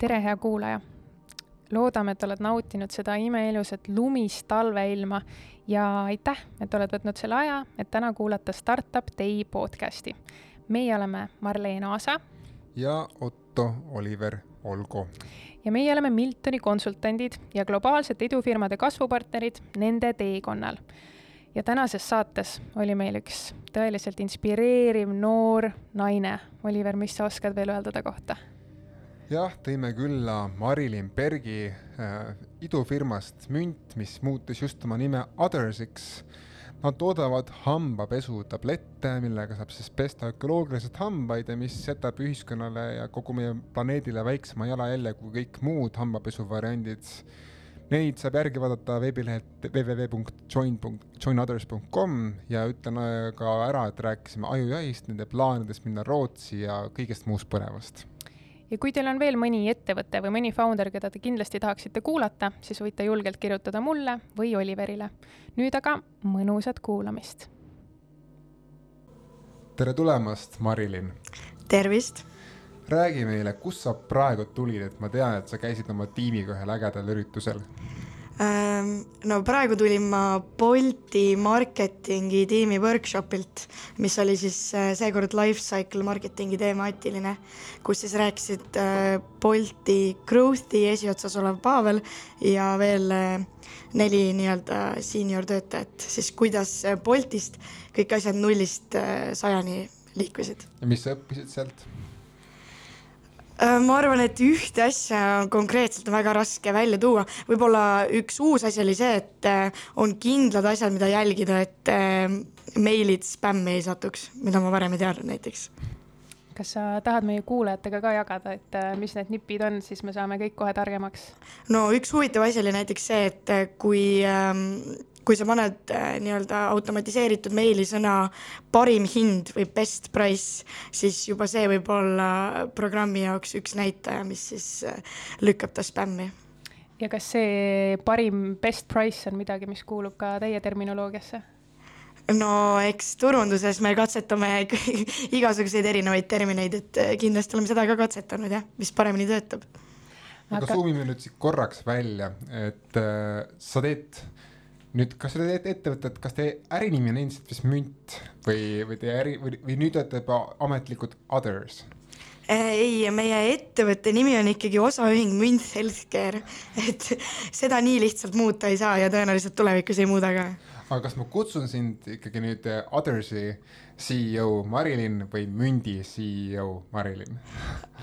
tere, hea kuulaja! loodame, et oled nautinud seda imeilusat lumist talveilma ja aitäh, et oled võtnud selle aja, et täna kuulata Startup Day podcasti. meie oleme Marleen Aasa. ja Otto Oliver Olgo. ja meie oleme Miltoni konsultandid ja globaalsete idufirmade kasvupartnerid nende teekonnal. ja tänases saates oli meil üks tõeliselt inspireeriv noor naine. Oliver, mis sa oskad veel öelda ta kohta? Jah, tõime külla Marilyn Bergi äh, idufirmast Münt, mis muutis just oma nime Othersiks. Nad toodavad hambapesutablette, millega saab siis pesta ökoloogiliselt hambaid ja mis jätab ühiskonnale ja kogu meie planeedile väiksema jalajälje kui kõik muud hambapesuvariandid. Neid saab järgi vaadata veebilehelt www.join.joinothers.com ja ütlen äh, ka ära, et rääkisime ajujahist, nende plaanidest minna Rootsi ja kõigest muust põnevast ja kui teil on veel mõni ettevõte või mõni founder, keda te kindlasti tahaksite kuulata, siis võite julgelt kirjutada mulle või Oliverile. nüüd aga mõnusat kuulamist. tere tulemast, Marilyn. tervist. räägi meile, kust sa praegu tulid, et ma tean, et sa käisid oma tiimiga ühel ägedal üritusel no praegu tulin ma Bolti marketingi tiimi workshopilt, mis oli siis äh, seekord lifecycle marketingi temaatiline, kus siis rääkisid äh, Bolti growth'i esiotsas olev Pavel ja veel äh, neli nii-öelda senior töötajat, siis kuidas Boltist kõik asjad nullist sajani liikusid. ja mis sa õppisid sealt? Äh, ma arvan, et ühte asja konkreetselt on väga raske välja tuua, võib-olla üks uus asi oli see, et äh, on kindlad asjad, mida jälgida, et äh, meilid spämmi ei satuks, mida ma varem ei teadnud näiteks. kas sa tahad meie kuulajatega ka jagada, et mis need nipid on, siis me saame kõik kohe targemaks? no üks huvitav asi oli näiteks see, et kui ähm, kui sa paned äh, nii-öelda automatiseeritud meili sõna parim hind või best price, siis juba see võib olla programmi jaoks üks näitaja, mis siis äh, lükkab ta spämmi. ja kas see parim best price on midagi, mis kuulub ka teie terminoloogiasse? no eks turunduses me katsetame igasuguseid erinevaid termineid, et äh, kindlasti oleme seda ka katsetanud jah, mis paremini töötab. aga, aga suumime nüüd siit korraks välja, et äh, sa teed nüüd, kas te teete ettevõtet, kas teie ärinimi on endiselt vist Münt või, või teie äri või, või nüüd olete juba ametlikult Others? ei, meie ettevõtte nimi on ikkagi osaühing Münt Healthcare, et seda nii lihtsalt muuta ei saa ja tõenäoliselt tulevikus ei muuda ka. aga kas ma kutsun sind ikkagi nüüd Othersi CEO Marilyn või Mündi CEO Marilyn?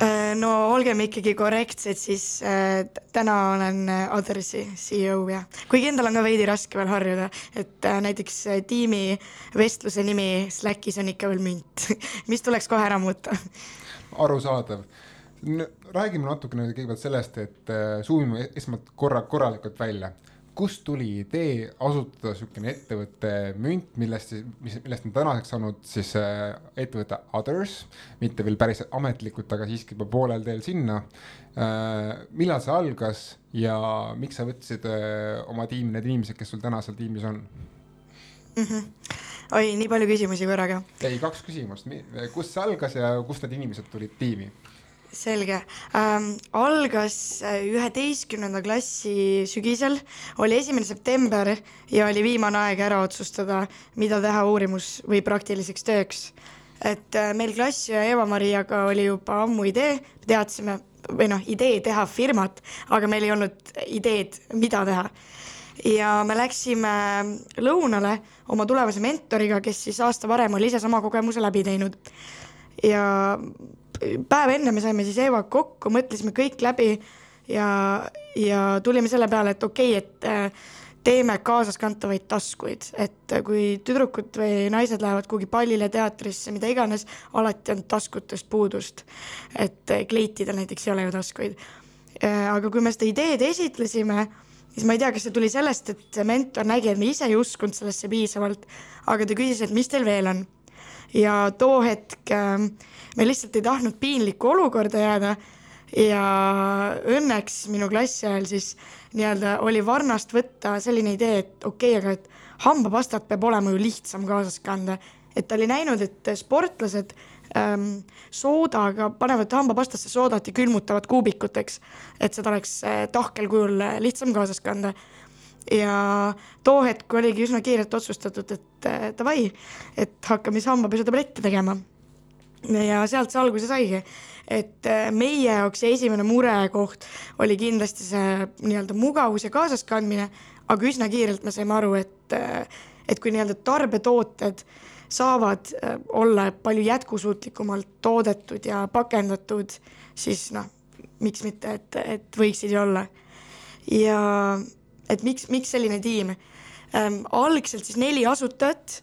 Äh, no olgem ikkagi korrektsed, siis äh, täna olen äh, Othersi CEO jah, kuigi endal on ka veidi raske veel harjuda, et äh, näiteks äh, tiimi vestluse nimi Slackis on ikka veel Münt mis tuleks kohe ära muuta. arusaadav räägime natukene kõigepealt sellest, et äh, suumime esmalt korra, korralikult välja kust tuli idee asutada niisugune ettevõte Münt, millest, mis, millest on tänaseks saanud siis äh, ettevõte Others, mitte veel päris ametlikult, aga siiski juba poolel teel sinna äh,. millal see algas ja miks sa võtsid äh, oma tiimi need inimesed, kes sul täna seal tiimis on mm? -hmm. oi, nii palju küsimusi korraga. ei, kaks küsimust, kust see algas ja kust need inimesed tulid tiimi? Selge ähm,, algas äh, üheteistkümnenda klassi sügisel, oli esimene september ja oli viimane aeg ära otsustada, mida teha uurimus- või praktiliseks tööks. et äh, meil klassi ja Eva-Mariaga oli juba ammu idee, teadsime või noh, idee teha firmat, aga meil ei olnud ideed, mida teha. ja me läksime lõunale oma tulevase mentoriga, kes siis aasta varem oli ise sama kogemuse läbi teinud. ja päev enne me saime siis Eevaga kokku, mõtlesime kõik läbi ja, ja tulime selle peale, et okei okay,, et äh, teeme kaasaskantavaid taskuid, et kui tüdrukud või naised lähevad kuhugi pallile, teatrisse, mida iganes, alati on taskutest puudust. et kleitidel näiteks ei ole ju taskuid. Äh, aga kui me seda ideed esitlesime, siis ma ei tea, kas see tuli sellest, et mentor nägi, et me ise ei uskunud sellesse piisavalt, aga ta küsis, et mis teil veel on. ja too hetk äh, me lihtsalt ei tahtnud piinlikku olukorda jääda ja õnneks minu klassi ajal siis nii-öelda oli varnast võtta selline idee, et okei okay,, aga et hambapastat peab olema ju lihtsam kaasas kanda. et ta oli näinud, et sportlased ähm, soodaga, panevad hambapastasse soodat ja külmutavad kuubikuteks, et seda oleks äh, tahkel kujul äh, lihtsam kaasas kanda. ja too hetk oligi üsna kiirelt otsustatud, et äh, davai, et hakkame siis hambapesutabletti tegema. Ja sealt see alguse saigi, et äh, meie jaoks see esimene murekoht oli kindlasti see nii-öelda mugavus ja kaasaskandmine, aga üsna kiirelt me saime aru, et, äh, et kui nii-öelda tarbetooted saavad äh, olla palju jätkusuutlikumalt toodetud ja pakendatud, siis noh, miks mitte, et, et võiksid ju olla. ja et miks, miks selline tiim ähm,? algselt siis neli asutajat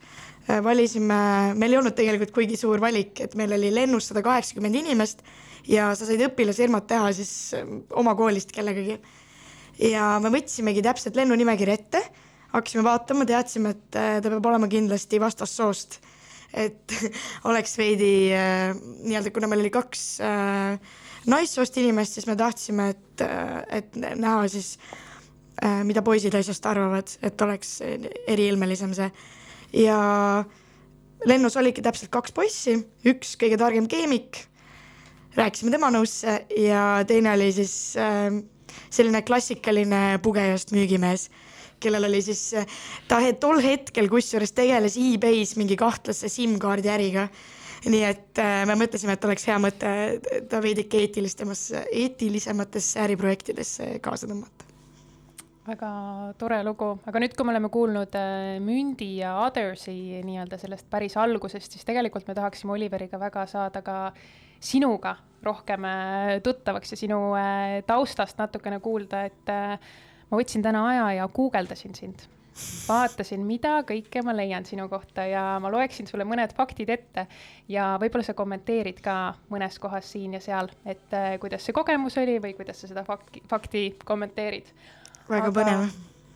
valisime, meil ei olnud tegelikult kuigi suur valik, et meil oli lennus sada kaheksakümmend inimest ja sa said õpilasfirmat teha siis ähm, oma koolist kellegagi. ja me võtsimegi täpselt lennunimekirja ette hakkasime vaatama, teadsime, et äh, ta peab olema kindlasti vastassoost. et oleks veidi äh, nii-öelda, kuna meil oli kaks äh, naissoost inimest, siis me tahtsime, et, et näha siis, mida poisid asjast arvavad, et oleks eriilmelisem see. Ja lennus oligi täpselt kaks poissi, üks kõige targem keemik, rääkisime tema nõusse ja teine oli siis selline klassikaline pugejast müügimees kellel oli siis, ta tol hetkel kusjuures tegeles e-base mingi kahtlase SIM-kaardi äriga. nii et äh, me mõtlesime, et oleks hea mõte ta veidike eetilistemasse, eetilisematesse äriprojektidesse kaasa tõmmata väga tore lugu, aga nüüd, kui me oleme kuulnud äh, Mündi ja Othersi nii-öelda sellest päris algusest, siis tegelikult me tahaksime Oliveriga väga saada ka sinuga rohkem äh, tuttavaks ja sinu äh, taustast natukene kuulda, et ma võtsin täna aja ja guugeldasin sind. vaatasin, mida kõike ma leian sinu kohta ja ma loeksin sulle mõned faktid ette ja võib-olla sa kommenteerid ka mõnes kohas siin ja seal, et kuidas see kogemus oli või kuidas sa seda fakti, fakti kommenteerid. Väga põnev.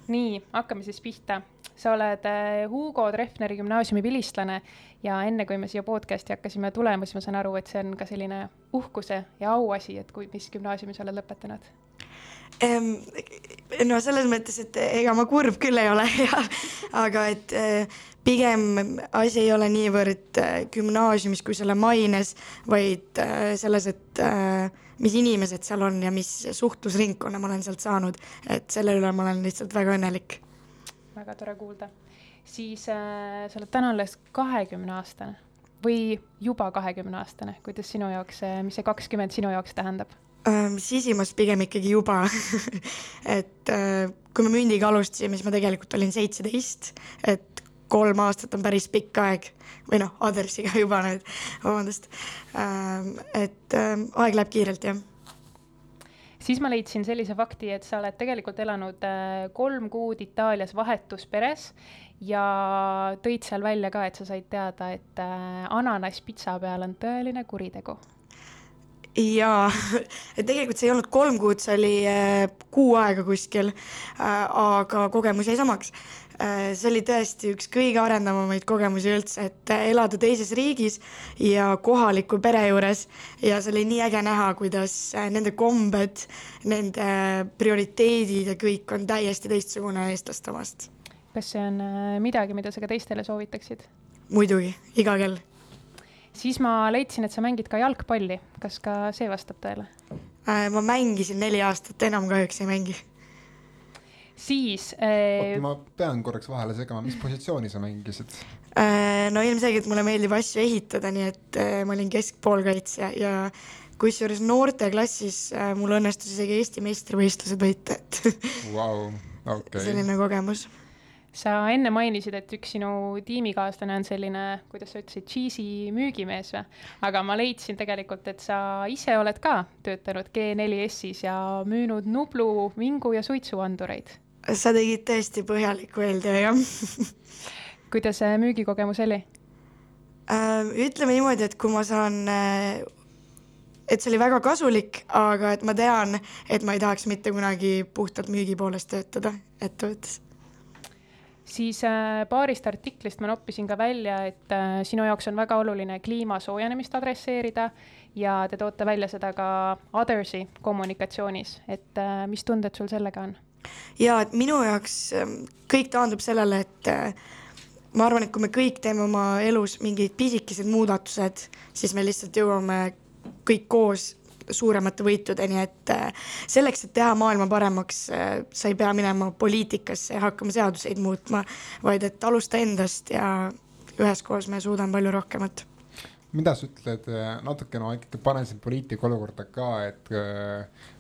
nii, hakkame siis pihta. sa oled äh, Hugo Treffneri gümnaasiumi vilistlane ja enne kui me siia podcast'i hakkasime tulema, siis ma saan aru, et see on ka selline uhkuse ja auasi, et kui, mis gümnaasiumi sa oled lõpetanud no selles mõttes, et ega ma kurb küll ei ole ja aga et eh, pigem asi ei ole niivõrd eh, gümnaasiumis kui selle maines, vaid eh, selles, et mis inimesed seal on ja mis suhtlusringkonna ma olen sealt saanud, et selle üle ma olen lihtsalt väga õnnelik. väga tore kuulda. siis äh, sa oled täna alles kahekümne aastane või juba kahekümne aastane, kuidas sinu jaoks, mis see kakskümmend sinu jaoks tähendab? sisimas pigem ikkagi juba et äh, kui me mündiga alustasime, siis ma tegelikult olin seitseteist, et kolm aastat on päris pikk aeg või noh, Othersiga juba nüüd, vabandust. et aeg läheb kiirelt, jah siis ma leidsin sellise fakti, et sa oled tegelikult elanud äh, kolm kuud Itaalias vahetusperes ja tõid seal välja ka, et sa said teada, et äh, ananass pitsa peal on tõeline kuritegu jaa, et tegelikult see ei olnud kolm kuud, see oli äh, kuu aega kuskil, aga kogemus jäi samaks. Äh, see oli tõesti üks kõige arendavamaid kogemusi üldse, et elada teises riigis ja kohaliku pere juures ja see oli nii äge näha, kuidas nende kombed, nende prioriteedid ja kõik on täiesti teistsugune eestlaste omast. kas see on midagi, mida sa ka teistele soovitaksid? muidugi, iga kell siis ma leidsin, et sa mängid ka jalgpalli, kas ka see vastab tõele? Äh, ma mängisin neli aastat, enam kahjuks ei mängi. Siis äh.... oota, ma pean korraks vahele segama, mis positsiooni sa mängisid äh,? no ilmselgelt mulle meeldib asju ehitada, nii et äh, ma olin keskpoolkaitsja ja kusjuures noorteklassis äh, mul õnnestus isegi Eesti meistrivõistlused võita, et wow, okay. selline kogemus sa enne mainisid, et üks sinu tiimikaaslane on selline, kuidas sa ütlesid, cheesy müügimees või? aga ma leidsin tegelikult, et sa ise oled ka töötanud G4S-is ja müünud Nublu, vingu ja suitsuandureid. Sa tegid tõesti põhjaliku eeltöö, jah kuidas see müügikogemus oli? Äh, ütleme niimoodi, et kui ma saan äh, et see oli väga kasulik, aga et ma tean, et ma ei tahaks mitte kunagi puhtalt müügi poolest töötada ettevõttes siis äh, paarist artiklist ma noppisin ka välja, et äh, sinu jaoks on väga oluline kliima soojenemist adresseerida ja te toote välja seda ka Othersi kommunikatsioonis, et äh, mis tunded sul sellega on? Ja et minu jaoks ähm, kõik taandub sellele, et ma arvan, et kui me kõik teeme oma elus mingid pisikesed muudatused, siis me lihtsalt jõuame kõik koos suuremate võitudeni, et äh, selleks, et teha maailma paremaks, äh, sa ei pea minema poliitikasse ja hakkama seaduseid muutma, vaid et alusta endast ja üheskoos me suudame palju rohkemat mida sa ütled, äh, natukene no, ma ikkagi panen siin poliitika olukorda ka, et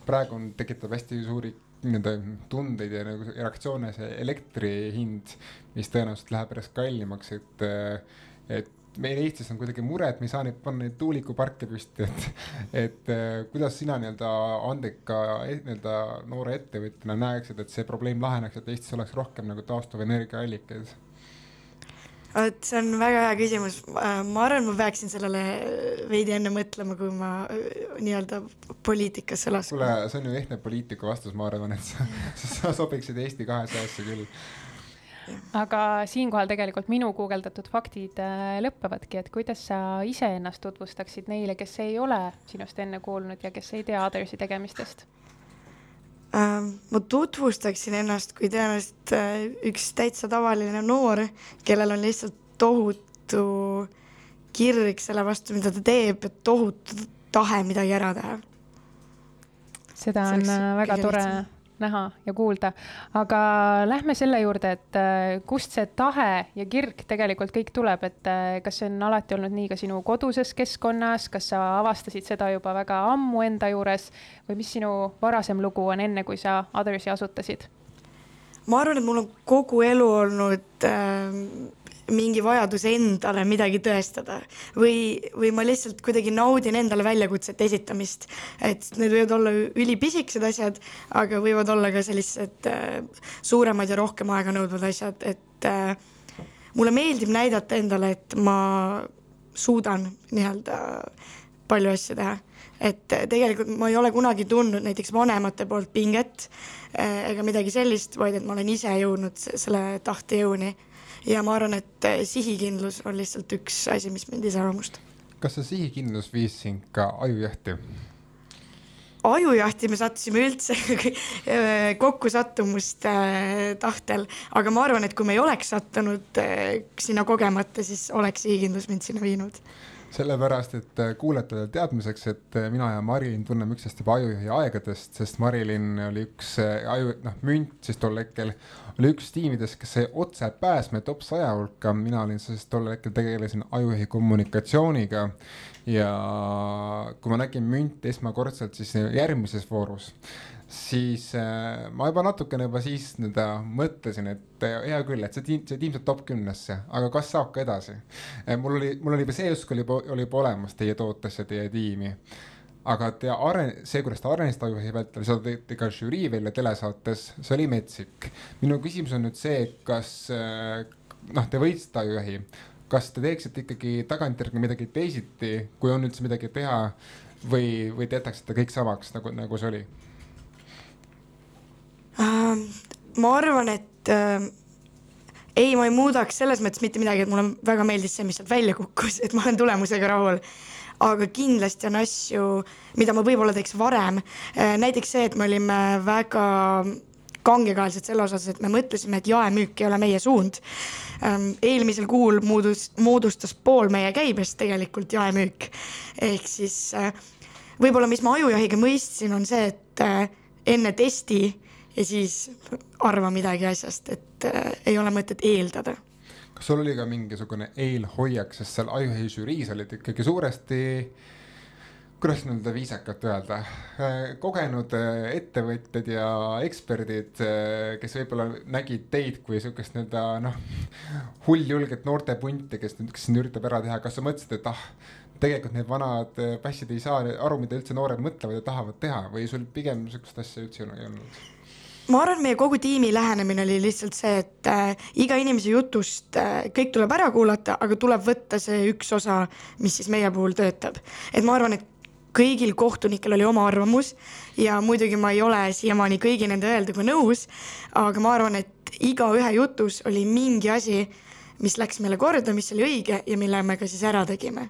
praegu on, tekitab hästi suuri nii-öelda tundeid ja nagu reaktsioone see elektri hind, mis tõenäoliselt läheb järjest kallimaks, et, et meil Eestis on kuidagi mure, et me ei saa neid panna neid tuulikuparke püsti, et, et äh, kuidas sina nii-öelda andeka e-, nii-öelda noore ettevõtjana näeksid, et see probleem laheneks, et Eestis oleks rohkem nagu taastuvenergiaallikaid? Vot see on väga hea küsimus, ma arvan, ma peaksin sellele veidi enne mõtlema, kui ma äh, nii-öelda poliitikasse laskun. kuule, see on ju ehtne poliitiku vastus, ma arvan, et sa, sa sobiksid Eesti kahesajasse küll aga siinkohal tegelikult minu guugeldatud faktid äh, lõppevadki, et kuidas sa iseennast tutvustaksid neile, kes ei ole sinust enne kuulnud ja kes ei tea Othersi tegemistest? Ma tutvustaksin ennast kui tõenäoliselt äh, üks täitsa tavaline noor, kellel on lihtsalt tohutu kirg selle vastu, mida ta teeb, tohutu tahe midagi ära teha. seda on äh, väga tore lihtsam näha ja kuulda. aga lähme selle juurde, et äh, kust see tahe ja kirg tegelikult kõik tuleb, et äh, kas see on alati olnud nii ka sinu koduses keskkonnas, kas sa avastasid seda juba väga ammu enda juures või mis sinu varasem lugu on, enne kui sa Othersi asutasid? ma arvan, et mul on kogu elu olnud äh, mingi vajadus endale midagi tõestada või, või ma lihtsalt kuidagi naudin endale väljakutsete esitamist. et need võivad olla ülipisikesed asjad, aga võivad olla ka sellised äh, suuremad ja rohkem aega nõudvad asjad, et äh, mulle meeldib näidata endale, et ma suudan nii-öelda palju asju teha. et tegelikult ma ei ole kunagi tundnud näiteks vanemate poolt pinget äh, ega midagi sellist, vaid et ma olen ise jõudnud selle tahtejõuni ja ma arvan, et eh, sihikindlus on lihtsalt üks asi, mis mind iseloomustab. kas see sihikindlus viis sind ka ajujahti? ajujahti me sattusime üldse eh, kokkusattumuste eh, tahtel, aga ma arvan, et kui me ei oleks sattunud sinna kogemata, siis oleks sihikindlus mind sinna viinud sellepärast, et kuulajatele teadmiseks, et mina ja Marilyn tunneme üksteist juba ajujuhi aegadest, sest Marilyn oli üks aju, noh, münt siis tol hetkel oli üks tiimidest, kes sai otse pääsme top saja hulka, mina olin siis tol hetkel tegelesin ajujuhi kommunikatsiooniga. ja kui ma nägin münti esmakordselt, siis järgmises voorus, siis äh, ma juba natukene juba siis nii-öelda mõtlesin, et äh, hea küll, et see tiim, see tiim saab top kümnesse, aga kas saab ka edasi. Äh, mul oli, mul oli juba see usk oli juba, oli juba olemas teie tootesse, teie tiimi aga te aren-, see, kuidas te arenesite ajujuhi vältel, seda teete ka žürii välja telesaates, see oli metsik. minu küsimus on nüüd see, kas äh, noh, te võitsite ajujuhi, kas te teeksite ikkagi tagantjärgi midagi teisiti, kui on üldse midagi teha või, või te jätaksite kõik samaks nagu, nagu see oli uh,? ma arvan, et uh ei, ma ei muudaks selles mõttes mitte midagi, et mulle väga meeldis see, mis sealt välja kukkus, et ma olen tulemusega rahul aga kindlasti on asju, mida ma võib-olla teeks varem. Äh, näiteks see, et me olime väga kangekaelsed selle osas, et me mõtlesime, et jaemüük ei ole meie suund. Ähm, eelmisel kuul moodus, moodustas pool meie käibest tegelikult jaemüük. ehk siis äh, võib-olla, mis ma ajujahiga mõistsin, on see, et äh, enne testi ja siis arva midagi asjast, et ei ole mõtet eeldada kas sul oli ka mingisugune eelhoiak, sest seal Ajuhi žüriis olid ikkagi suuresti kuidas nüüd viisakalt öelda, kogenud äh, ettevõtjad ja eksperdid, äh, kes võib-olla nägid teid kui sihukest nii-öelda noh, hulljulget noortepunti, kes nüüd, kes nüüd üritab ära teha, kas sa mõtlesid, et ah, tegelikult need vanad pässid äh, ei saa aru, mida üldse noored mõtlevad ja tahavad teha või sul pigem sihukest asja üldse ei olnud? Ma arvan, meie kogu tiimi lähenemine oli lihtsalt see, et äh, iga inimese jutust äh, kõik tuleb ära kuulata, aga tuleb võtta see üks osa, mis siis meie puhul töötab. et ma arvan, et kõigil kohtunikel oli oma arvamus ja muidugi ma ei ole siiamaani kõigi nende öelduga nõus, aga ma arvan, et igaühe jutus oli mingi asi, mis läks meile korda, mis oli õige ja mille me ka siis ära tegime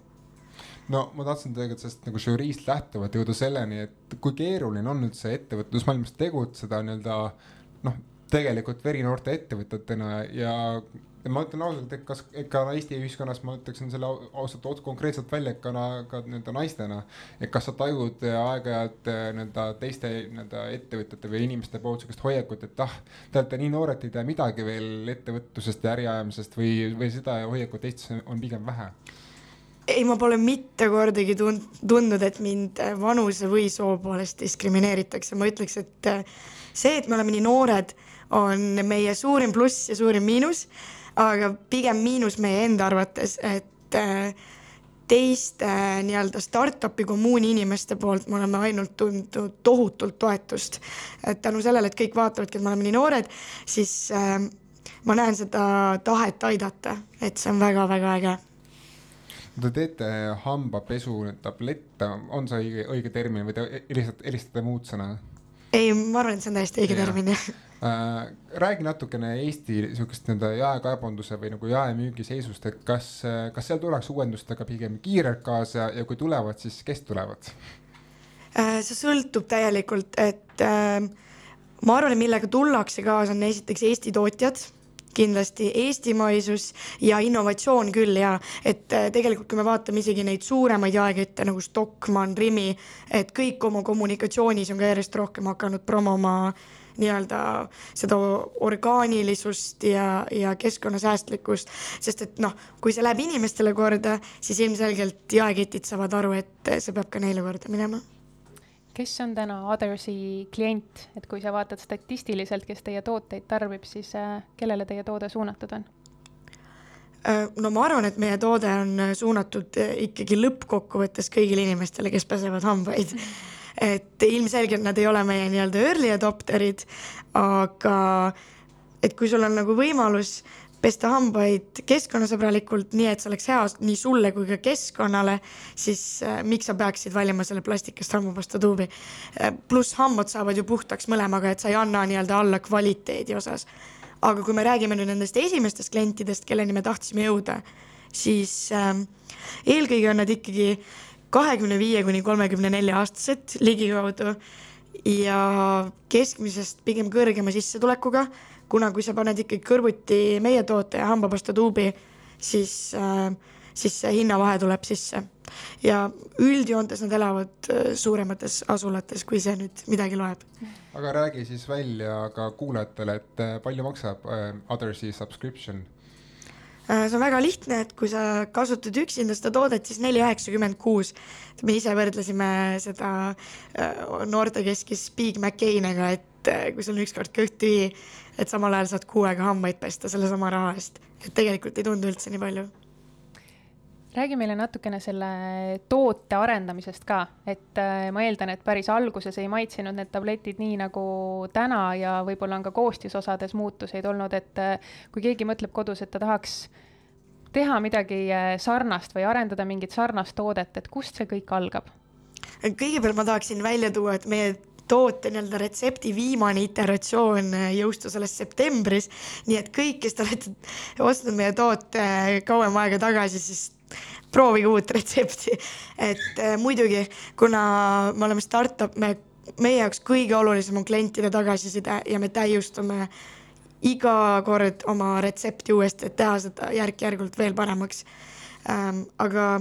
no ma tahtsin tegelikult sellest nagu žüriist lähtuvalt jõuda selleni, et kui keeruline on üldse ettevõtlusmaailmas tegutseda nii-öelda noh, tegelikult verinoorte ettevõtetena ja ma ütlen ausalt, et kas ka Eesti ühiskonnas ma ütleksin selle ausalt otse konkreetselt välja, et ka, ka nii-öelda naistena. et kas sa tajud aeg-ajalt äh, nii-öelda teiste nii-öelda ettevõtjate või inimeste poolt sihukest hoiakut, et ah, te olete nii noored, ei tea midagi veel ettevõtlusest ja äriajamisest või, või seda hoiakut Eestis on pigem vähe ei, ma pole mitte kordagi tund-, tundnud, et mind vanuse või soo poolest diskrimineeritakse, ma ütleks, et äh, see, et me oleme nii noored, on meie suurim pluss ja suurim miinus aga pigem miinus meie enda arvates, et äh, teiste äh, nii-öelda startup'i kommuuni inimeste poolt me oleme ainult tundnud tohutult toetust. et tänu sellele, et kõik vaatavadki, et me oleme nii noored, siis äh, ma näen seda tahet aidata, et see on väga-väga äge Te teete hambapesu tablette, on see õige, õige termin või te helistate, helistate muud sõna? ei, ma arvan, et see on täiesti õige termin, jah äh,. räägi natukene Eesti sihukest nii-öelda jaekaebanduse või nagu jaemüügi seisust, et kas, kas seal tullakse uuendustega pigem kiirelt kaasa ja kui tulevad, siis kes tulevad äh,? see sõltub täielikult, et äh, ma arvan, et millega tullakse kaasa, on esiteks Eesti tootjad kindlasti eestimaisus ja innovatsioon küll ja et äh, tegelikult, kui me vaatame isegi neid suuremaid jaekette nagu Stockmann, Rimi, et kõik oma kommunikatsioonis on ka järjest rohkem hakanud promoma nii-öelda seda orgaanilisust ja, ja keskkonnasäästlikkust, sest et noh, kui see läheb inimestele korda, siis ilmselgelt jaeketid saavad aru, et see peab ka neile korda minema kes on täna Othersi klient, et kui sa vaatad statistiliselt, kes teie tooteid tarbib, siis äh, kellele teie toode suunatud on? Äh, no ma arvan, et meie toode on äh, suunatud ikkagi lõppkokkuvõttes kõigile inimestele, kes pesevad hambaid. et ilmselgelt nad ei ole meie nii-öelda early adopterid, aga et kui sul on nagu võimalus pesta hambaid keskkonnasõbralikult, nii et see oleks hea nii sulle kui ka keskkonnale, siis äh, miks sa peaksid valima selle plastikast hambapasta tuubi äh,. pluss hambad saavad ju puhtaks mõlemaga, et sa ei anna nii-öelda alla kvaliteedi osas. aga kui me räägime nüüd nendest esimestest klientidest, kelleni me tahtsime jõuda, siis äh, eelkõige on nad ikkagi kahekümne viie kuni kolmekümne nelja aastased ligikaudu ja keskmisest pigem kõrgema sissetulekuga kuna kui sa paned ikkagi kõrvuti meie toote ja hambapasta tuubi, siis äh,, siis see hinnavahe tuleb sisse. ja üldjoontes nad elavad äh, suuremates asulates, kui see nüüd midagi loeb. aga räägi siis välja ka kuulajatele, et äh, palju maksab äh, Othersi subscription? See on väga lihtne, et kui sa kasutad üksinda seda toodet, siis neli üheksakümmend kuus. me ise võrdlesime seda noortekeskis Big McCain'iga, et kui sul on ükskord kõht tühi, et samal ajal saad kuu aega hambaid pesta sellesama raha eest, et tegelikult ei tundu üldse nii palju. Räägi meile natukene selle toote arendamisest ka, et äh, ma eeldan, et päris alguses ei maitsenud need tabletid nii nagu täna ja võib-olla on ka koostisosades muutuseid olnud, et äh, kui keegi mõtleb kodus, et ta tahaks teha midagi äh, sarnast või arendada mingit sarnast toodet, et kust see kõik algab? kõigepealt ma tahaksin välja tuua, et meie toote nii-öelda retsepti viimane iteratsioon jõustus alles septembris. nii et kõik, kes te olete ostnud meie toote kauem aega tagasi, siis proovige uut retsepti. et äh, muidugi, kuna me oleme startup, me, meie jaoks kõige olulisem on klientide tagasiside ja me täiustame iga kord oma retsepti uuesti, et teha seda järk-järgult veel paremaks ähm,. aga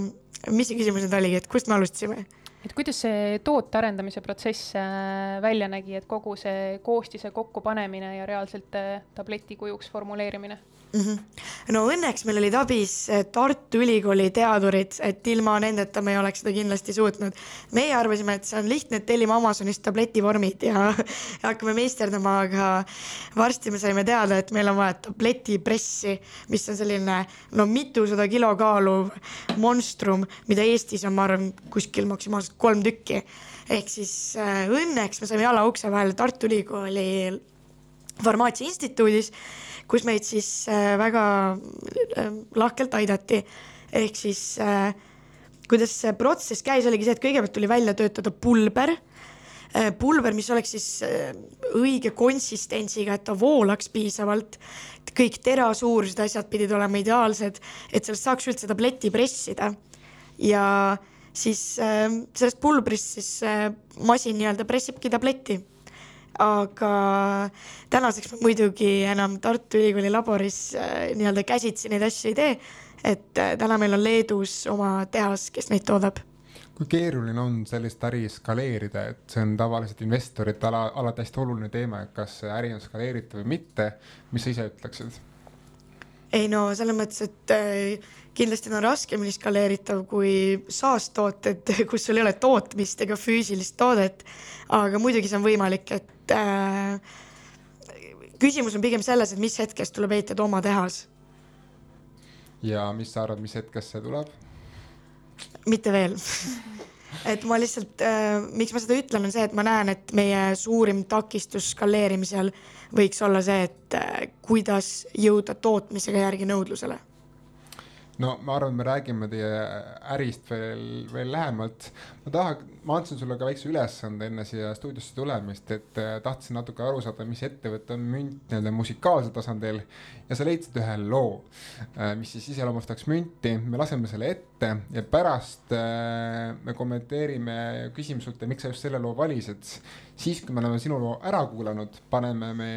mis see küsimus nüüd oligi, et kust me alustasime? Et kuidas see toote arendamise protsess äh, välja nägi, et kogu see koostise kokkupanemine ja reaalselt äh, tableti kujuks formuleerimine? Mm. -hmm. no õnneks meil olid abis eh, Tartu Ülikooli teadurid, et ilma nendeta me ei oleks seda kindlasti suutnud. meie arvasime, et see on lihtne, et tellime Amazonist tabletivormid ja, ja hakkame meisterdama, aga varsti me saime teada, et meil on vaja tabletipressi, mis on selline no mitusada kilo kaaluv monstrum, mida Eestis on, ma arvan, kuskil maksimaalselt kolm tükki ehk siis äh, õnneks me saime jala ukse vahele Tartu Ülikooli farmaatsia instituudis kus meid siis äh, väga äh, lahkelt aidati. ehk siis äh, kuidas see protsess käis, oligi see, et kõigepealt tuli välja töötada pulber pulber, mis oleks siis õige konsistentsiga, et ta voolaks piisavalt. kõik terasuurused asjad pidid olema ideaalsed, et sellest saaks üldse tableti pressida. ja siis sellest pulbrist siis masin nii-öelda pressibki tableti aga tänaseks ma muidugi enam Tartu Ülikooli laboris äh, nii-öelda käsitsi neid asju ei tee, et äh, täna meil on Leedus oma tehas, kes neid toodab kui keeruline on sellist äri skaleerida, et see on tavaliselt investorite ala, alati hästi oluline teema, et kas see äri on skaleeritav või mitte, mis sa ise ütleksid? ei no selles mõttes, et äh, kindlasti on raskemini skaleeritav kui saastooted, kus sul ei ole tootmist ega füüsilist toodet. aga muidugi see on võimalik, et äh, küsimus on pigem selles, et mis hetkest tuleb ehitada oma tehas. ja mis sa arvad, mis hetkest see tuleb? mitte veel et ma lihtsalt äh,, miks ma seda ütlen, on see, et ma näen, et meie suurim takistus skaleerimisel võiks olla see, et äh, kuidas jõuda tootmisega järgi nõudlusele no ma arvan, me räägime teie ärist veel, veel lähemalt. ma tahan, ma andsin sulle ka väikse ülesande enne siia stuudiosse tulemist, et äh, tahtsin natuke aru saada, mis ettevõte on münt nii-öelda musikaalsel tasandil. ja sa leidsid ühe loo, äh, mis siis iseloomustaks münti, me laseme selle ette ja pärast äh, me kommenteerime küsimust, miks sa just selle loo valisid. siis, kui me oleme sinu loo ära kuulanud, paneme me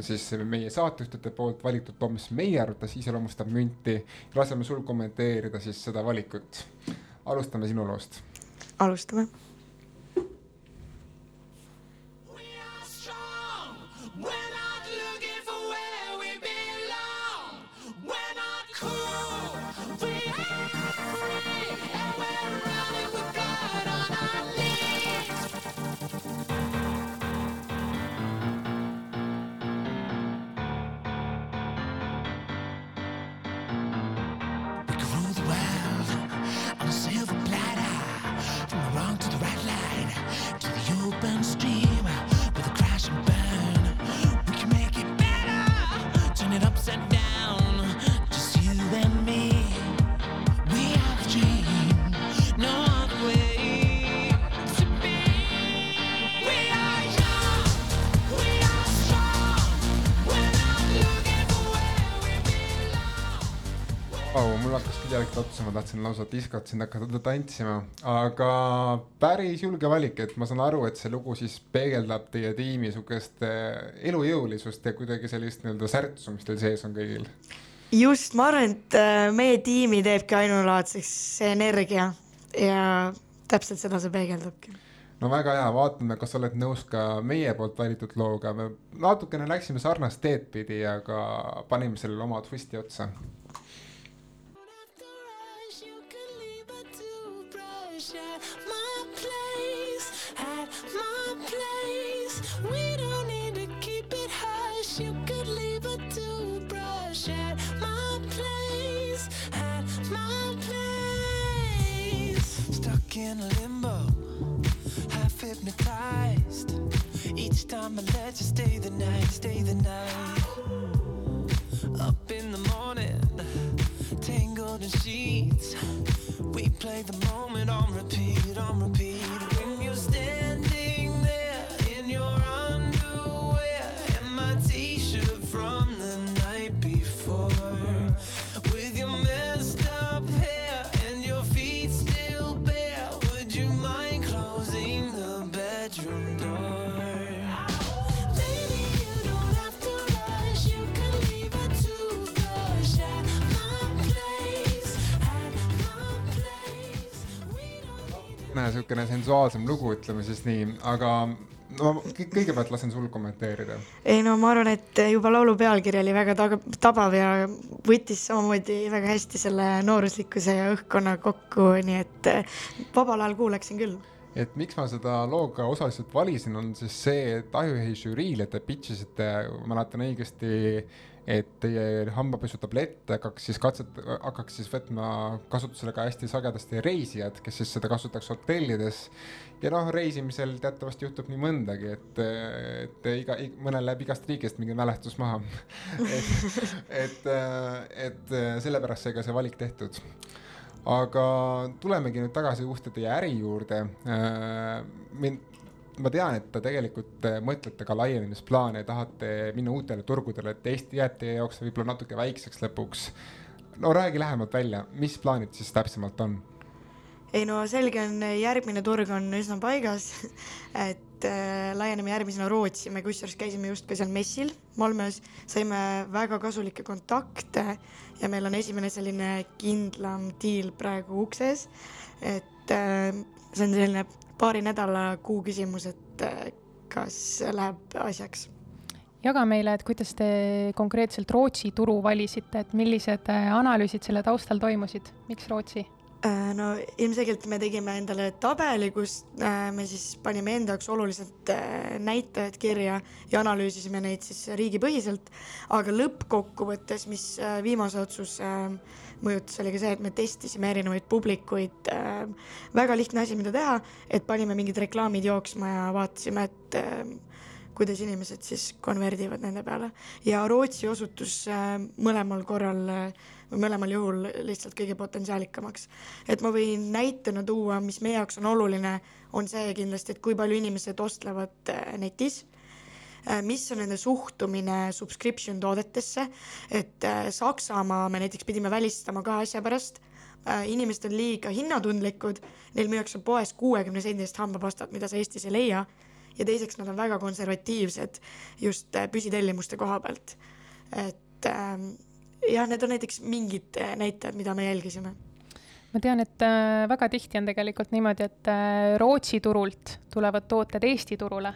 siis meie saatejuhtide poolt valitud loo, mis meie arvates iseloomustab münti. laseme sul kommenteerida siis seda valikut. alustame sinu loost. alustame tegelikult otsa, ma tahtsin lausa diskot siin hakata tantsima, aga päris julge valik, et ma saan aru, et see lugu siis peegeldab teie tiimi sihukest eh, elujõulisust ja kuidagi sellist nii-öelda särtsu, mis teil sees on kõigil. just, ma arvan, et äh, meie tiimi teebki ainulaadseks see energia ja täpselt seda see peegeldabki. No väga hea, vaatame, kas oled nõus ka meie poolt valitud looga, me natukene läksime sarnast teed pidi, aga panime sellele oma twisti otsa in limbo, half hypnotized. Each time I let you stay the night, stay the night. Up in the morning, tangled in sheets. We play the moment on repeat, on repeat. When you're standing niisugune sensuaalsem lugu, ütleme siis nii, aga no kõ- kõigepealt lasen sul kommenteerida. ei no ma arvan, et juba laulu pealkiri oli väga taga- tabav ja võttis samamoodi väga hästi selle nooruslikkuse ja õhkkonna kokku, nii et eh, vabal ajal kuulaksin küll et miks ma seda loo ka osaliselt valisin, on siis see, et Ajuhei žüriile te pitch isite, mäletan õigesti, et teie hambapesutablett hakkaks siis katset-, hakkaks siis võtma kasutusele ka hästi sagedasti reisijad, kes siis seda kasutaks hotellides. ja noh, reisimisel teatavasti juhtub nii mõndagi, et, et iga, mõnel läheb igast riigist mingi mälestus maha et, et, et sellepärast sai ka see valik tehtud aga tulemegi nüüd tagasi uuesti teie äri juurde. mind, ma tean, et te tegelikult mõtlete ka laienemisplaane tahate minna uutele turgudele, et Eesti jääb teie jaoks võib-olla natuke väikseks lõpuks. no räägi lähemalt välja, mis plaanid siis täpsemalt on? ei no selge on, järgmine turg on üsna paigas et äh, laieneme järgmisena Rootsi, me kusjuures käisime just ka seal messil Malmös, saime väga kasulikke kontakte ja meil on esimene selline kindlam diil praegu ukses. et äh, see on selline paari nädala kuu küsimus, et äh, kas läheb asjaks. Jaga meile, et kuidas te konkreetselt Rootsi turu valisite, et millised äh, analüüsid selle taustal toimusid, miks Rootsi? Äh, no ilmselgelt me tegime endale tabeli, kus äh, me siis panime enda jaoks olulised näitajad kirja ja analüüsisime neid siis riigipõhiselt, aga lõppkokkuvõttes, mis viimase otsuse mõjutas, oli ka see, et me testisime erinevaid publikuid. väga lihtne asi, mida teha, et panime mingid reklaamid jooksma ja vaatasime, et kuidas inimesed siis konverdivad nende peale ja Rootsi osutus äh, mõlemal korral äh, või mõlemal juhul lihtsalt kõige potentsiaalikamaks. et ma võin näitena tuua, mis meie jaoks on oluline, on see kindlasti, et kui palju inimesed ostlevad äh, netis mis on nende suhtumine subscription toodetesse, et Saksamaa me näiteks pidime välistama kahe asja pärast. Inimesed on liiga hinnatundlikud, neil müüakse poes kuuekümne sendist hambapastat, mida sa Eestis ei leia. Ja teiseks nad on väga konservatiivsed just äh, püsitellimuste koha pealt. et ähm, jah, need on näiteks mingid äh, näitajad, mida me jälgisime. Ma tean, et äh, väga tihti on tegelikult niimoodi, et Rootsi turult tulevad tooted Eesti turule,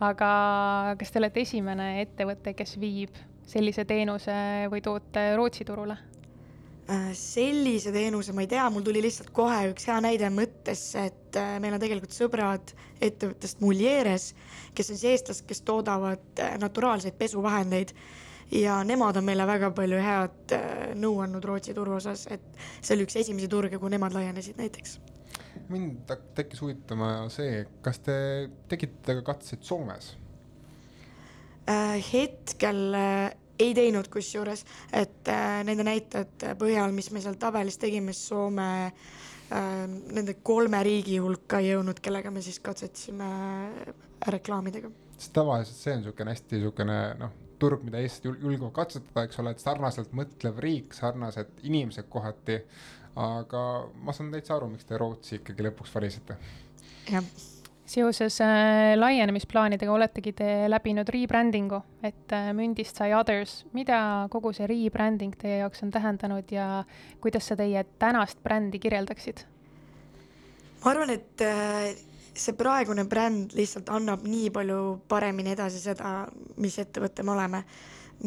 aga kas te olete esimene ettevõte, kes viib sellise teenuse või toote Rootsi turule? Äh, sellise teenuse ma ei tea, mul tuli lihtsalt kohe üks hea näide mõttesse, et äh, meil on tegelikult sõbrad ettevõttest Mulieres, kes on siis eestlased, kes toodavad äh, naturaalseid pesuvahendeid ja nemad on meile väga palju head nõu andnud Rootsi turu osas, et see oli üks esimesi turge, kuhu nemad laienesid näiteks. Mind tekkis huvitama see, kas te tegite ka katseid Soomes? hetkel ei teinud kusjuures, et äh, nende näitajate põhjal, mis me seal tabelis tegime, Soome äh, nende kolme riigi hulka ei jõudnud, kellega me siis katsetasime reklaamidega. sest tavaliselt see on niisugune hästi niisugune noh, turg, mida Eestis julgevad katsetada, eks ole, et sarnaselt mõtlev riik, sarnased inimesed kohati. Aga ma saan täitsa aru, miks te Rootsi ikkagi lõpuks valisite. jah seoses äh, laienemisplaanidega oletegi te läbinud rebrandingu, et äh, mündist sai others, mida kogu see rebranding teie jaoks on tähendanud ja kuidas sa teie tänast brändi kirjeldaksid? ma arvan, et äh, see praegune bränd lihtsalt annab nii palju paremini edasi seda, mis ettevõte me oleme.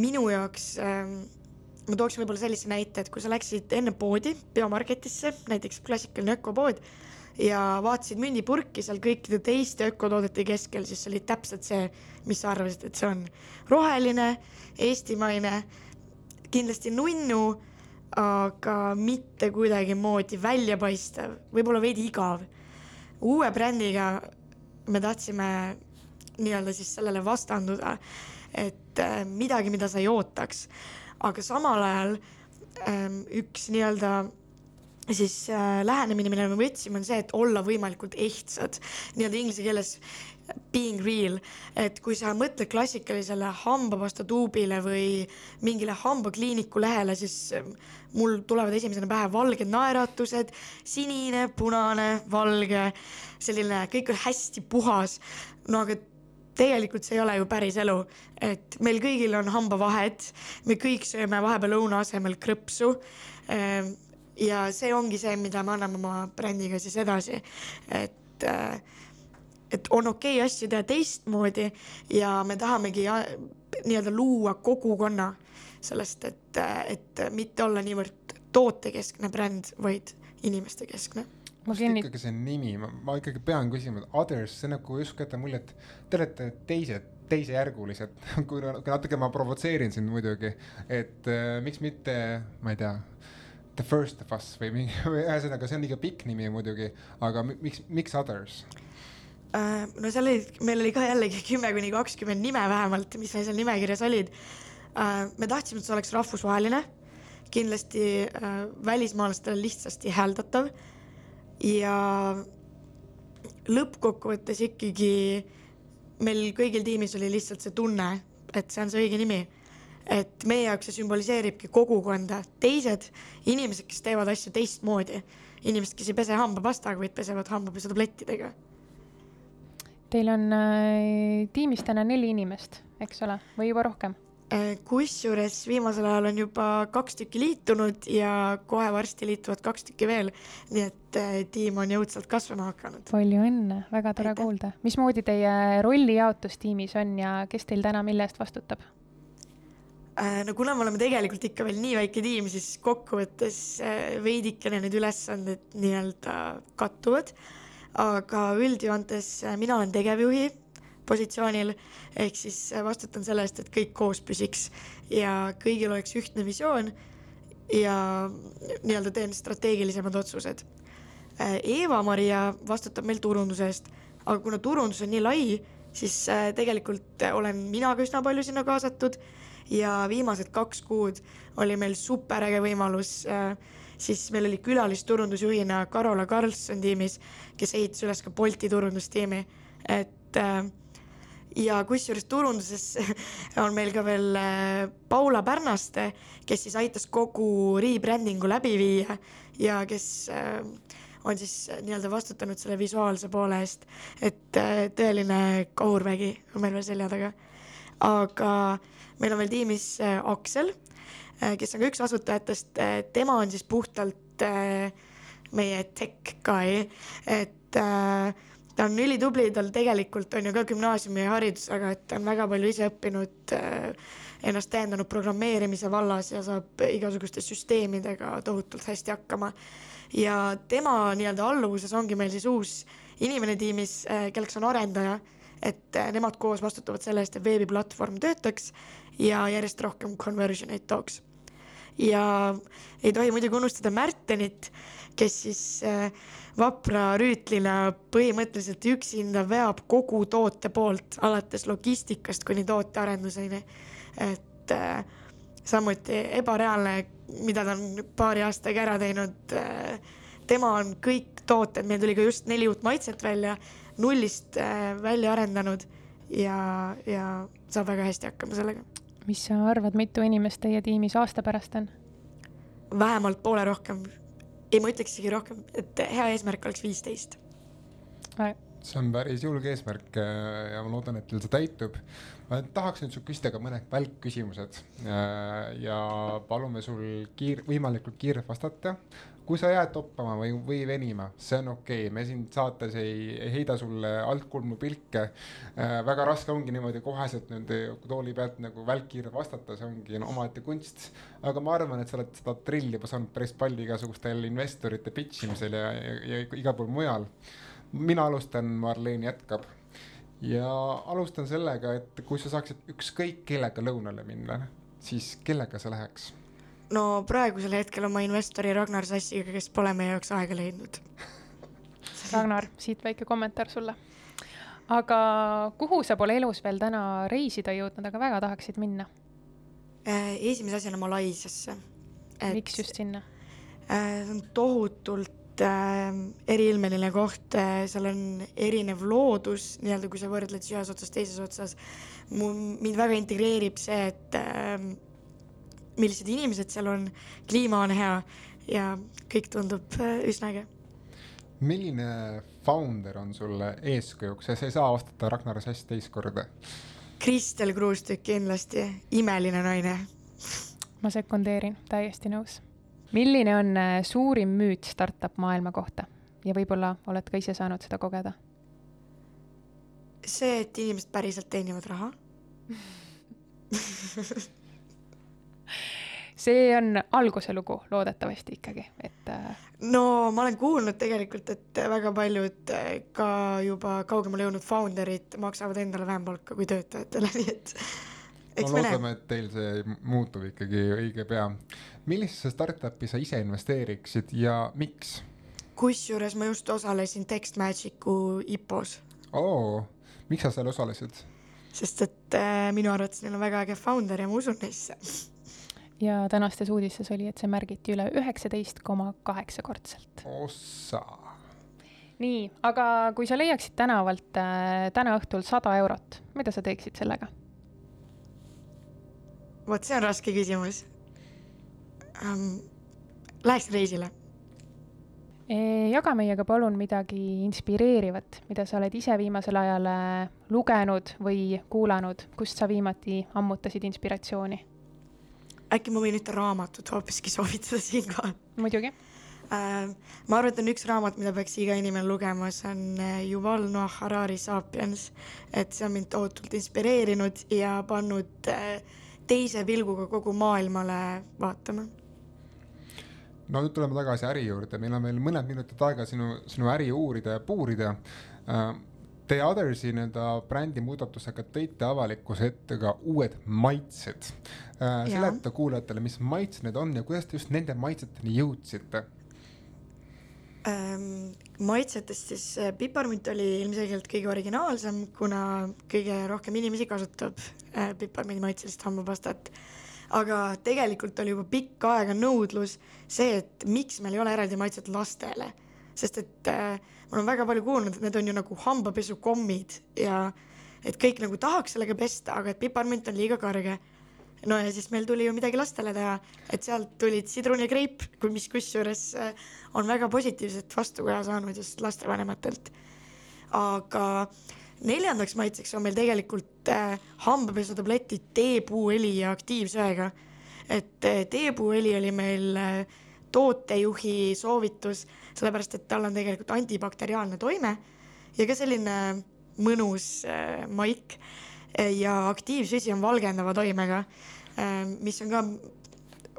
minu jaoks äh, ma tooksin võib-olla sellise näite, et kui sa läksid enne poodi, biomarketisse, näiteks klassikaline ökopood ja vaatasid mündipurki seal kõikide teiste ökotoodete keskel, siis see oli täpselt see, mis sa arvasid, et see on roheline, eestimaine, kindlasti nunnu, aga mitte kuidagimoodi väljapaistev, võib-olla veidi igav. uue brändiga me tahtsime nii-öelda siis sellele vastanduda, et äh, midagi, mida sa ei ootaks, aga samal ajal ähm, üks nii-öelda siis äh, lähenemine, mille me võtsime, on see, et olla võimalikult ehtsad, nii-öelda inglise keeles being real, et kui sa mõtled klassikalisele hambapasta tuubile või mingile hambakliiniku lehele, siis äh, mul tulevad esimesena pähe valged naeratused, sinine, punane, valge, selline, kõik on hästi puhas. no aga tegelikult see ei ole ju päris elu, et meil kõigil on hambavahed, me kõik sööme vahepeal õuna asemel krõpsu ehm, ja see ongi see, mida me anname oma brändiga siis edasi, et äh, et on okei okay asju teha teistmoodi ja me tahamegi nii-öelda luua kogukonna sellest, et, et mitte olla niivõrd tootekeskne bränd, vaid inimestekeskne kust kinni... ikkagi see nimi, ma ikkagi pean küsima, et others, see nagu justkui jätab mulje, et te olete teised, teisejärgulised kui natuke ma provotseerin sind muidugi, et äh, miks mitte, ma ei tea The First of Us või mingi, ühesõnaga, see on liiga pikk nimi muidugi, aga miks, miks Others? Uh, no seal oli, meil oli ka jällegi kümme kuni kakskümmend nime vähemalt, mis meil seal nimekirjas olid uh,. me tahtsime, et see oleks rahvusvaheline, kindlasti uh, välismaalastele lihtsasti hääldatav ja lõppkokkuvõttes ikkagi meil kõigil tiimis oli lihtsalt see tunne, et see on see õige nimi et meie jaoks see sümboliseeribki kogukonda, teised inimesed, kes teevad asju teistmoodi inimesed, kes ei pese hambapastaga, vaid pesevad hambapesutablettidega. Teil on äh, tiimis täna neli inimest, eks ole, või juba rohkem? Äh, kusjuures viimasel ajal on juba kaks tükki liitunud ja kohe varsti liituvad kaks tükki veel, nii et äh, tiim on jõudsalt kasvama hakanud. palju õnne, väga tore Aitäh. kuulda. mismoodi teie rollijaotus tiimis on ja kes teil täna mille eest vastutab? Äh, no kuna me oleme tegelikult ikka veel nii väike tiim, siis kokkuvõttes veidikene need ülesanded nii-öelda kattuvad. aga üldjoontes mina olen tegevjuhi positsioonil ehk siis äh, vastutan selle eest, et kõik koos püsiks ja kõigil oleks ühtne visioon ja nii-öelda teen strateegilisemad otsused. Äh, Eva-Maria vastutab meil turunduse eest, aga kuna turundus on nii lai, siis äh, tegelikult äh, olen mina ka üsna palju sinna kaasatud ja viimased kaks kuud oli meil superäge võimalus äh, siis meil oli külalisturundusjuhina Karola Karlsson tiimis, kes ehitas üles ka Bolti turundustiimi, et äh, ja kusjuures turunduses on meil ka veel äh, Paula Pärnaste, kes siis aitas kogu rebrandingu läbi viia ja kes äh, on siis äh, nii-öelda vastutanud selle visuaalse poole eest, et tõeline kahurvägi on meil veel selja taga. aga meil on veel tiimis Aksel, kes on ka üks asutajatest, tema on siis puhtalt meie tech guy, et äh, ta on ülitubli, tal tegelikult on ju ka gümnaasiumiharidus, aga et ta on väga palju ise õppinud äh, ennast täiendanud programmeerimise vallas ja saab igasuguste süsteemidega tohutult hästi hakkama. ja tema nii-öelda alluvuses ongi meil siis uus inimene tiimis, kelleks on arendaja, et äh, nemad koos vastutavad selle eest, et veebiplatvorm töötaks ja järjest rohkem conversion eid tooks. ja ei tohi muidugi unustada Märtenit, kes siis äh, vapra rüütlina põhimõtteliselt üksinda veab kogu toote poolt, alates logistikast kuni tootearenduseni. et äh, samuti ebareaalne, mida ta on paari aastaga ära teinud äh,. tema on kõik tooted, meil tuli ka just neli uut maitset välja, nullist äh, välja arendanud ja, ja saab väga hästi hakkama sellega. mis sa arvad, mitu inimest teie tiimis aasta pärast on? vähemalt poole rohkem, ei, ma ütleks isegi rohkem, et hea eesmärk oleks viisteist. see on päris julge eesmärk äh, ja ma loodan, et teil see täitub. ma tahaks nüüd sul küsida ka mõned välkküsimused äh, ja palume sul kiir-, võimalikult kiirelt vastata. Kui sa jääd toppama või, või venima, see on okei okay., me siin saates ei, ei heida sulle altkulmu pilke. väga raske ongi niimoodi koheselt nende tooli pealt nagu välkkiirelt vastata, see ongi no, omaette kunst. aga ma arvan, et sa oled seda trilli juba saanud päris palju igasugustel investorite pitch imisel ja, ja, ja igal pool mujal mina alustan, Marleen jätkab ja alustan sellega, et kui sa saaksid ükskõik kellega lõunale minna, siis kellega sa läheks? No praegusel hetkel oma investori Ragnar Sassiga, kes pole meie jaoks aega leidnud. Ragnar, siit väike kommentaar sulle. aga kuhu sa pole elus veel täna reisida jõudnud, aga väga tahaksid minna? Äh, esimese asjana Malaisiasse. miks just sinna? see on tohutult äh, eriilmeline koht äh,, seal on erinev loodus, nii-öelda kui sa võrdled ühes otsas teises otsas. mind väga integreerib see, et äh, millised inimesed seal on, kliima on hea ja kõik tundub äh, üsna äge. milline founder on sulle eeskujuks ja sa ei saa vastata Ragnar Sass teist korda? Kristel Kruustükk kindlasti, imeline naine. ma sekundeerin, täiesti nõus. milline on äh, suurim müüt startup maailma kohta ja võib-olla oled ka ise saanud seda kogeda? see, et inimesed päriselt teenivad raha see on alguse lugu loodetavasti ikkagi, et äh, no ma olen kuulnud tegelikult, et väga paljud äh, ka juba kaugemale jõudnud founder'id maksavad endale vähem palka kui töötajatele, nii et no loodame, et teil see muutub ikkagi õige pea. millisesse startup'i sa ise investeeriksid ja miks? kusjuures ma just osalesin TextMagicu IPO-s, oo, miks sa seal osalesid? sest et äh, minu arvates neil on väga äge founder ja ma usun neisse. ja tänastes uudistes oli, et see märgiti üle üheksateist koma kaheksakordselt. ossa. nii, aga kui sa leiaksid tänavalt äh, täna õhtul sada eurot, mida sa teeksid sellega? vot see on raske küsimus um,. Läheks reisile. E, jaga meiega palun midagi inspireerivat, mida sa oled ise viimasel ajal äh, lugenud või kuulanud, kust sa viimati ammutasid inspiratsiooni? Äkki ma võin ühte raamatut hoopiski soovitada siinkohal? muidugi äh,. ma arvan, et on üks raamat, mida peaks iga inimene lugema, see on äh, Yuval Noah Harari Sapiens. et see on mind tohutult inspireerinud ja pannud äh, teise pilguga kogu maailmale vaatama no nüüd tuleme tagasi äri juurde, meil on veel mõned minutid aega sinu, sinu äri uurida ja puurida uh,. The Othersi nii-öelda brändi muudatusega tõite avalikkuse ette ka uued maitsed uh,. seleta kuulajatele, mis maitsed need on ja kuidas te just nende maitseteni jõudsite ähm,? maitsetest siis äh, piparmünt oli ilmselgelt kõige originaalsem, kuna kõige rohkem inimesi kasutab äh, piparmündi maitselist hambapastat äh, aga tegelikult oli juba pikka aega nõudlus see, et miks meil ei ole eraldi maitset lastele. sest et äh, ma olen väga palju kuulnud, et need on ju nagu hambapesukommid ja et kõik nagu tahaks sellega pesta, aga et piparmünt on liiga kõrge. no ja siis meil tuli ju midagi lastele teha, et sealt tulid sidrun ja kreip, mis kusjuures äh, on väga positiivset vastukaja saanud just lastevanematelt. aga neljandaks maitseks on meil tegelikult äh, hambapesutableti teepuuõli ja aktiivsöega. et äh, teepuuõli oli meil äh, tootejuhi soovitus, sellepärast et tal on tegelikult antibakteriaalne toime ja ka selline mõnus äh, maik ja aktiivsüsi on valgendava toimega äh,, mis on ka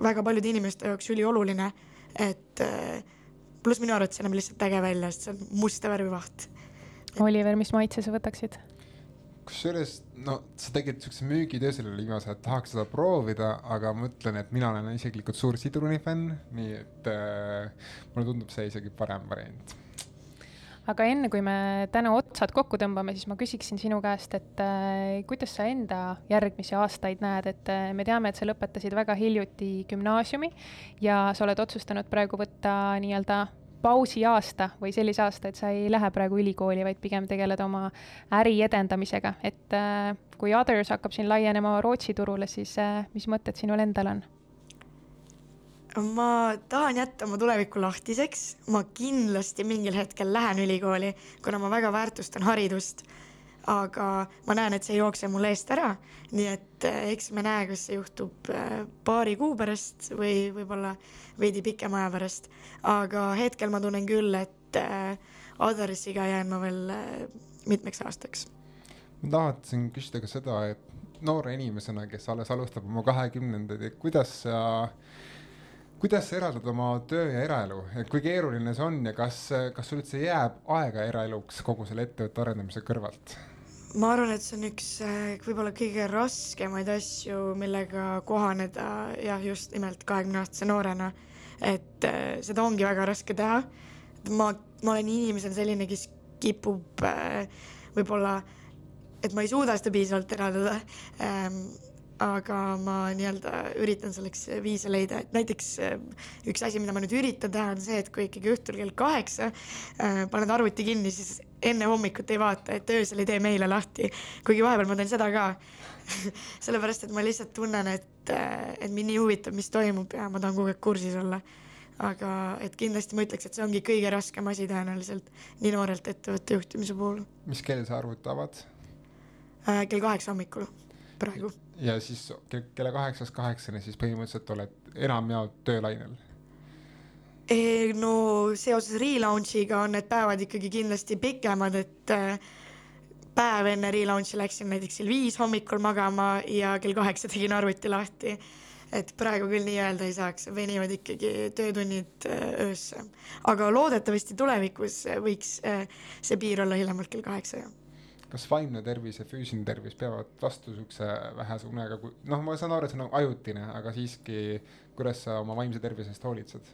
väga paljude inimeste jaoks ülioluline, et äh, pluss minu arvates see näeb lihtsalt äge välja, sest see on musta värvi vaht Oliver, mis maitse sa võtaksid? Kusjuures no sa tegid siukse müügitöö sellele viimasele, et tahaks seda proovida, aga ma ütlen, et mina olen isiklikult suur sidruni fänn, nii et äh, mulle tundub see isegi parem variant. Aga enne kui me täna otsad kokku tõmbame, siis ma küsiksin sinu käest, et äh, kuidas sa enda järgmisi aastaid näed, et äh, me teame, et sa lõpetasid väga hiljuti gümnaasiumi ja sa oled otsustanud praegu võtta nii-öelda pausiaasta või sellise aasta, et sa ei lähe praegu ülikooli, vaid pigem tegeled oma äri edendamisega, et äh, kui Others hakkab siin laienema Rootsi turule, siis äh, mis mõtted sinul endal on? ma tahan jätta oma tuleviku lahtiseks, ma kindlasti mingil hetkel lähen ülikooli, kuna ma väga väärtustan haridust aga ma näen, et see ei jookse mul eest ära, nii et eh, eks me näe, kas see juhtub eh, paari kuu pärast või võib-olla veidi pikema aja pärast. aga hetkel ma tunnen küll, et eh, Adarisiga jään ma veel mitmeks aastaks. ma tahtsin küsida ka seda, et noore inimesena, kes alles alustab oma kahekümnendaid, et kuidas sa kuidas sa eraldad oma töö ja eraelu, et kui keeruline see on ja kas, kas sul üldse jääb aega eraeluks kogu selle ettevõtte arendamise kõrvalt? Ma arvan, et see on üks äh, võib-olla kõige raskemaid asju, millega kohaneda jah, just nimelt kahekümne aastase noorena. et äh, seda ongi väga raske teha. ma, ma olen inimesena selline, kes kipub äh, võib-olla, et ma ei suuda seda piisavalt eraldada ähm, aga ma nii-öelda üritan selleks viise leida, et näiteks üks asi, mida ma nüüd üritan teha, on see, et kui ikkagi õhtul kell kaheksa äh, paned arvuti kinni, siis enne hommikut ei vaata, et öösel ei tee meile lahti, kuigi vahepeal ma teen seda ka sellepärast, et ma lihtsalt tunnen, et, et mind nii huvitab, mis toimub ja ma tahan kogu aeg kursis olla. aga et kindlasti ma ütleks, et see ongi kõige raskem asi tõenäoliselt nii noorelt ettevõtte juhtimise puhul. mis kell sa arvuti avad äh,? kell kaheksa hommikul praegu ja siis kella kaheksast kaheksani siis põhimõtteliselt oled enamjaolt töölainel? No seoses relaunch'iga on need päevad ikkagi kindlasti pikemad, et äh, päev enne relaunch'i läksin näiteks kell viis hommikul magama ja kell kaheksa tegin arvuti lahti. et praegu küll nii öelda ei saaks, venivad ikkagi töötunnid äh, öösse. aga loodetavasti tulevikus võiks see piir olla hiljemalt kell kaheksa, jah kas vaimne tervis ja füüsiline tervis peavad vastu siukse vähese unega, kui noh, ma saan aru, et see on nagu ajutine, aga siiski, kuidas sa oma vaimse tervise eest hoolitsed?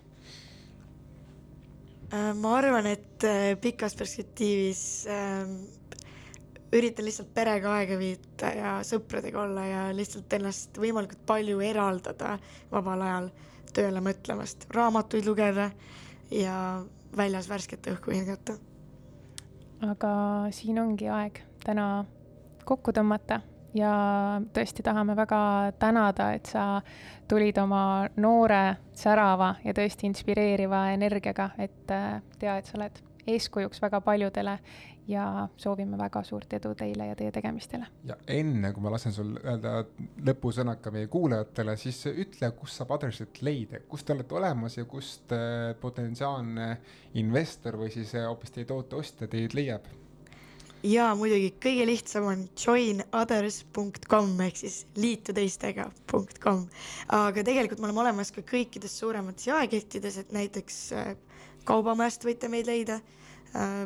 Äh, ma arvan, et äh, pikas perspektiivis äh, üritan lihtsalt perega aega viita ja sõpradega olla ja lihtsalt ennast võimalikult palju eraldada vabal ajal tööle mõtlemast, raamatuid lugeda ja väljas värsket õhku hingata. aga siin ongi aeg täna kokku tõmmata. Ja tõesti tahame väga tänada, et sa tulid oma noore, särava ja tõesti inspireeriva energiaga, et äh, tea, et sa oled eeskujuks väga paljudele ja soovime väga suurt edu teile ja teie tegemistele. ja enne, kui ma lasen sul öelda lõpusõnad ka meie kuulajatele, siis ütle, kus saab Adressit leida, kus te olete olemas ja kust äh, potentsiaalne investor või siis äh, hoopis teie toote ostja teid leiab? Ja muidugi kõige lihtsam on joinothers.com ehk siis liitu teistega punkt kom, aga tegelikult me oleme olemas ka kõikides suuremates jaekettides, et näiteks äh, Kaubamäest võite meid leida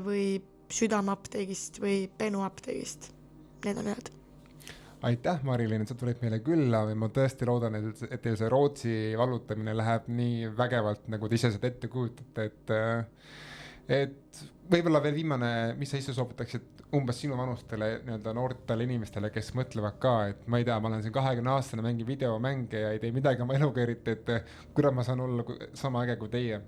või Südameapteegist või Benu apteegist. Need on ühed. aitäh, Mari-Liin, et sa tulid meile külla või ma tõesti loodan, et, et teil see Rootsi vallutamine läheb nii vägevalt, nagu te ise seda ette kujutate, et et võib-olla veel viimane, mis sa ise soovitaksid umbes sinu vanustele nii-öelda noortele inimestele, kes mõtlevad ka, et ma ei tea, ma olen siin kahekümne aastane, mängin videomänge ja ei tee midagi oma eluga eriti, et kuidas ma saan olla sama äge kui teie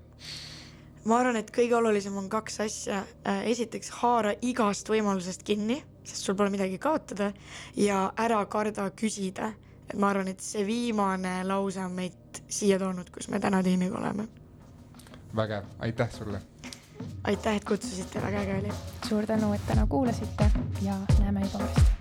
ma arvan, et kõige olulisem on kaks asja. Äh, esiteks haara igast võimalusest kinni, sest sul pole midagi kaotada ja ära karda küsida. et ma arvan, et see viimane lause on meid siia toonud, kus me täna teiega oleme. vägev, aitäh sulle. Aitäh, et kutsusite, väga äge oli. suur tänu, et täna kuulasite ja näeme juba varsti.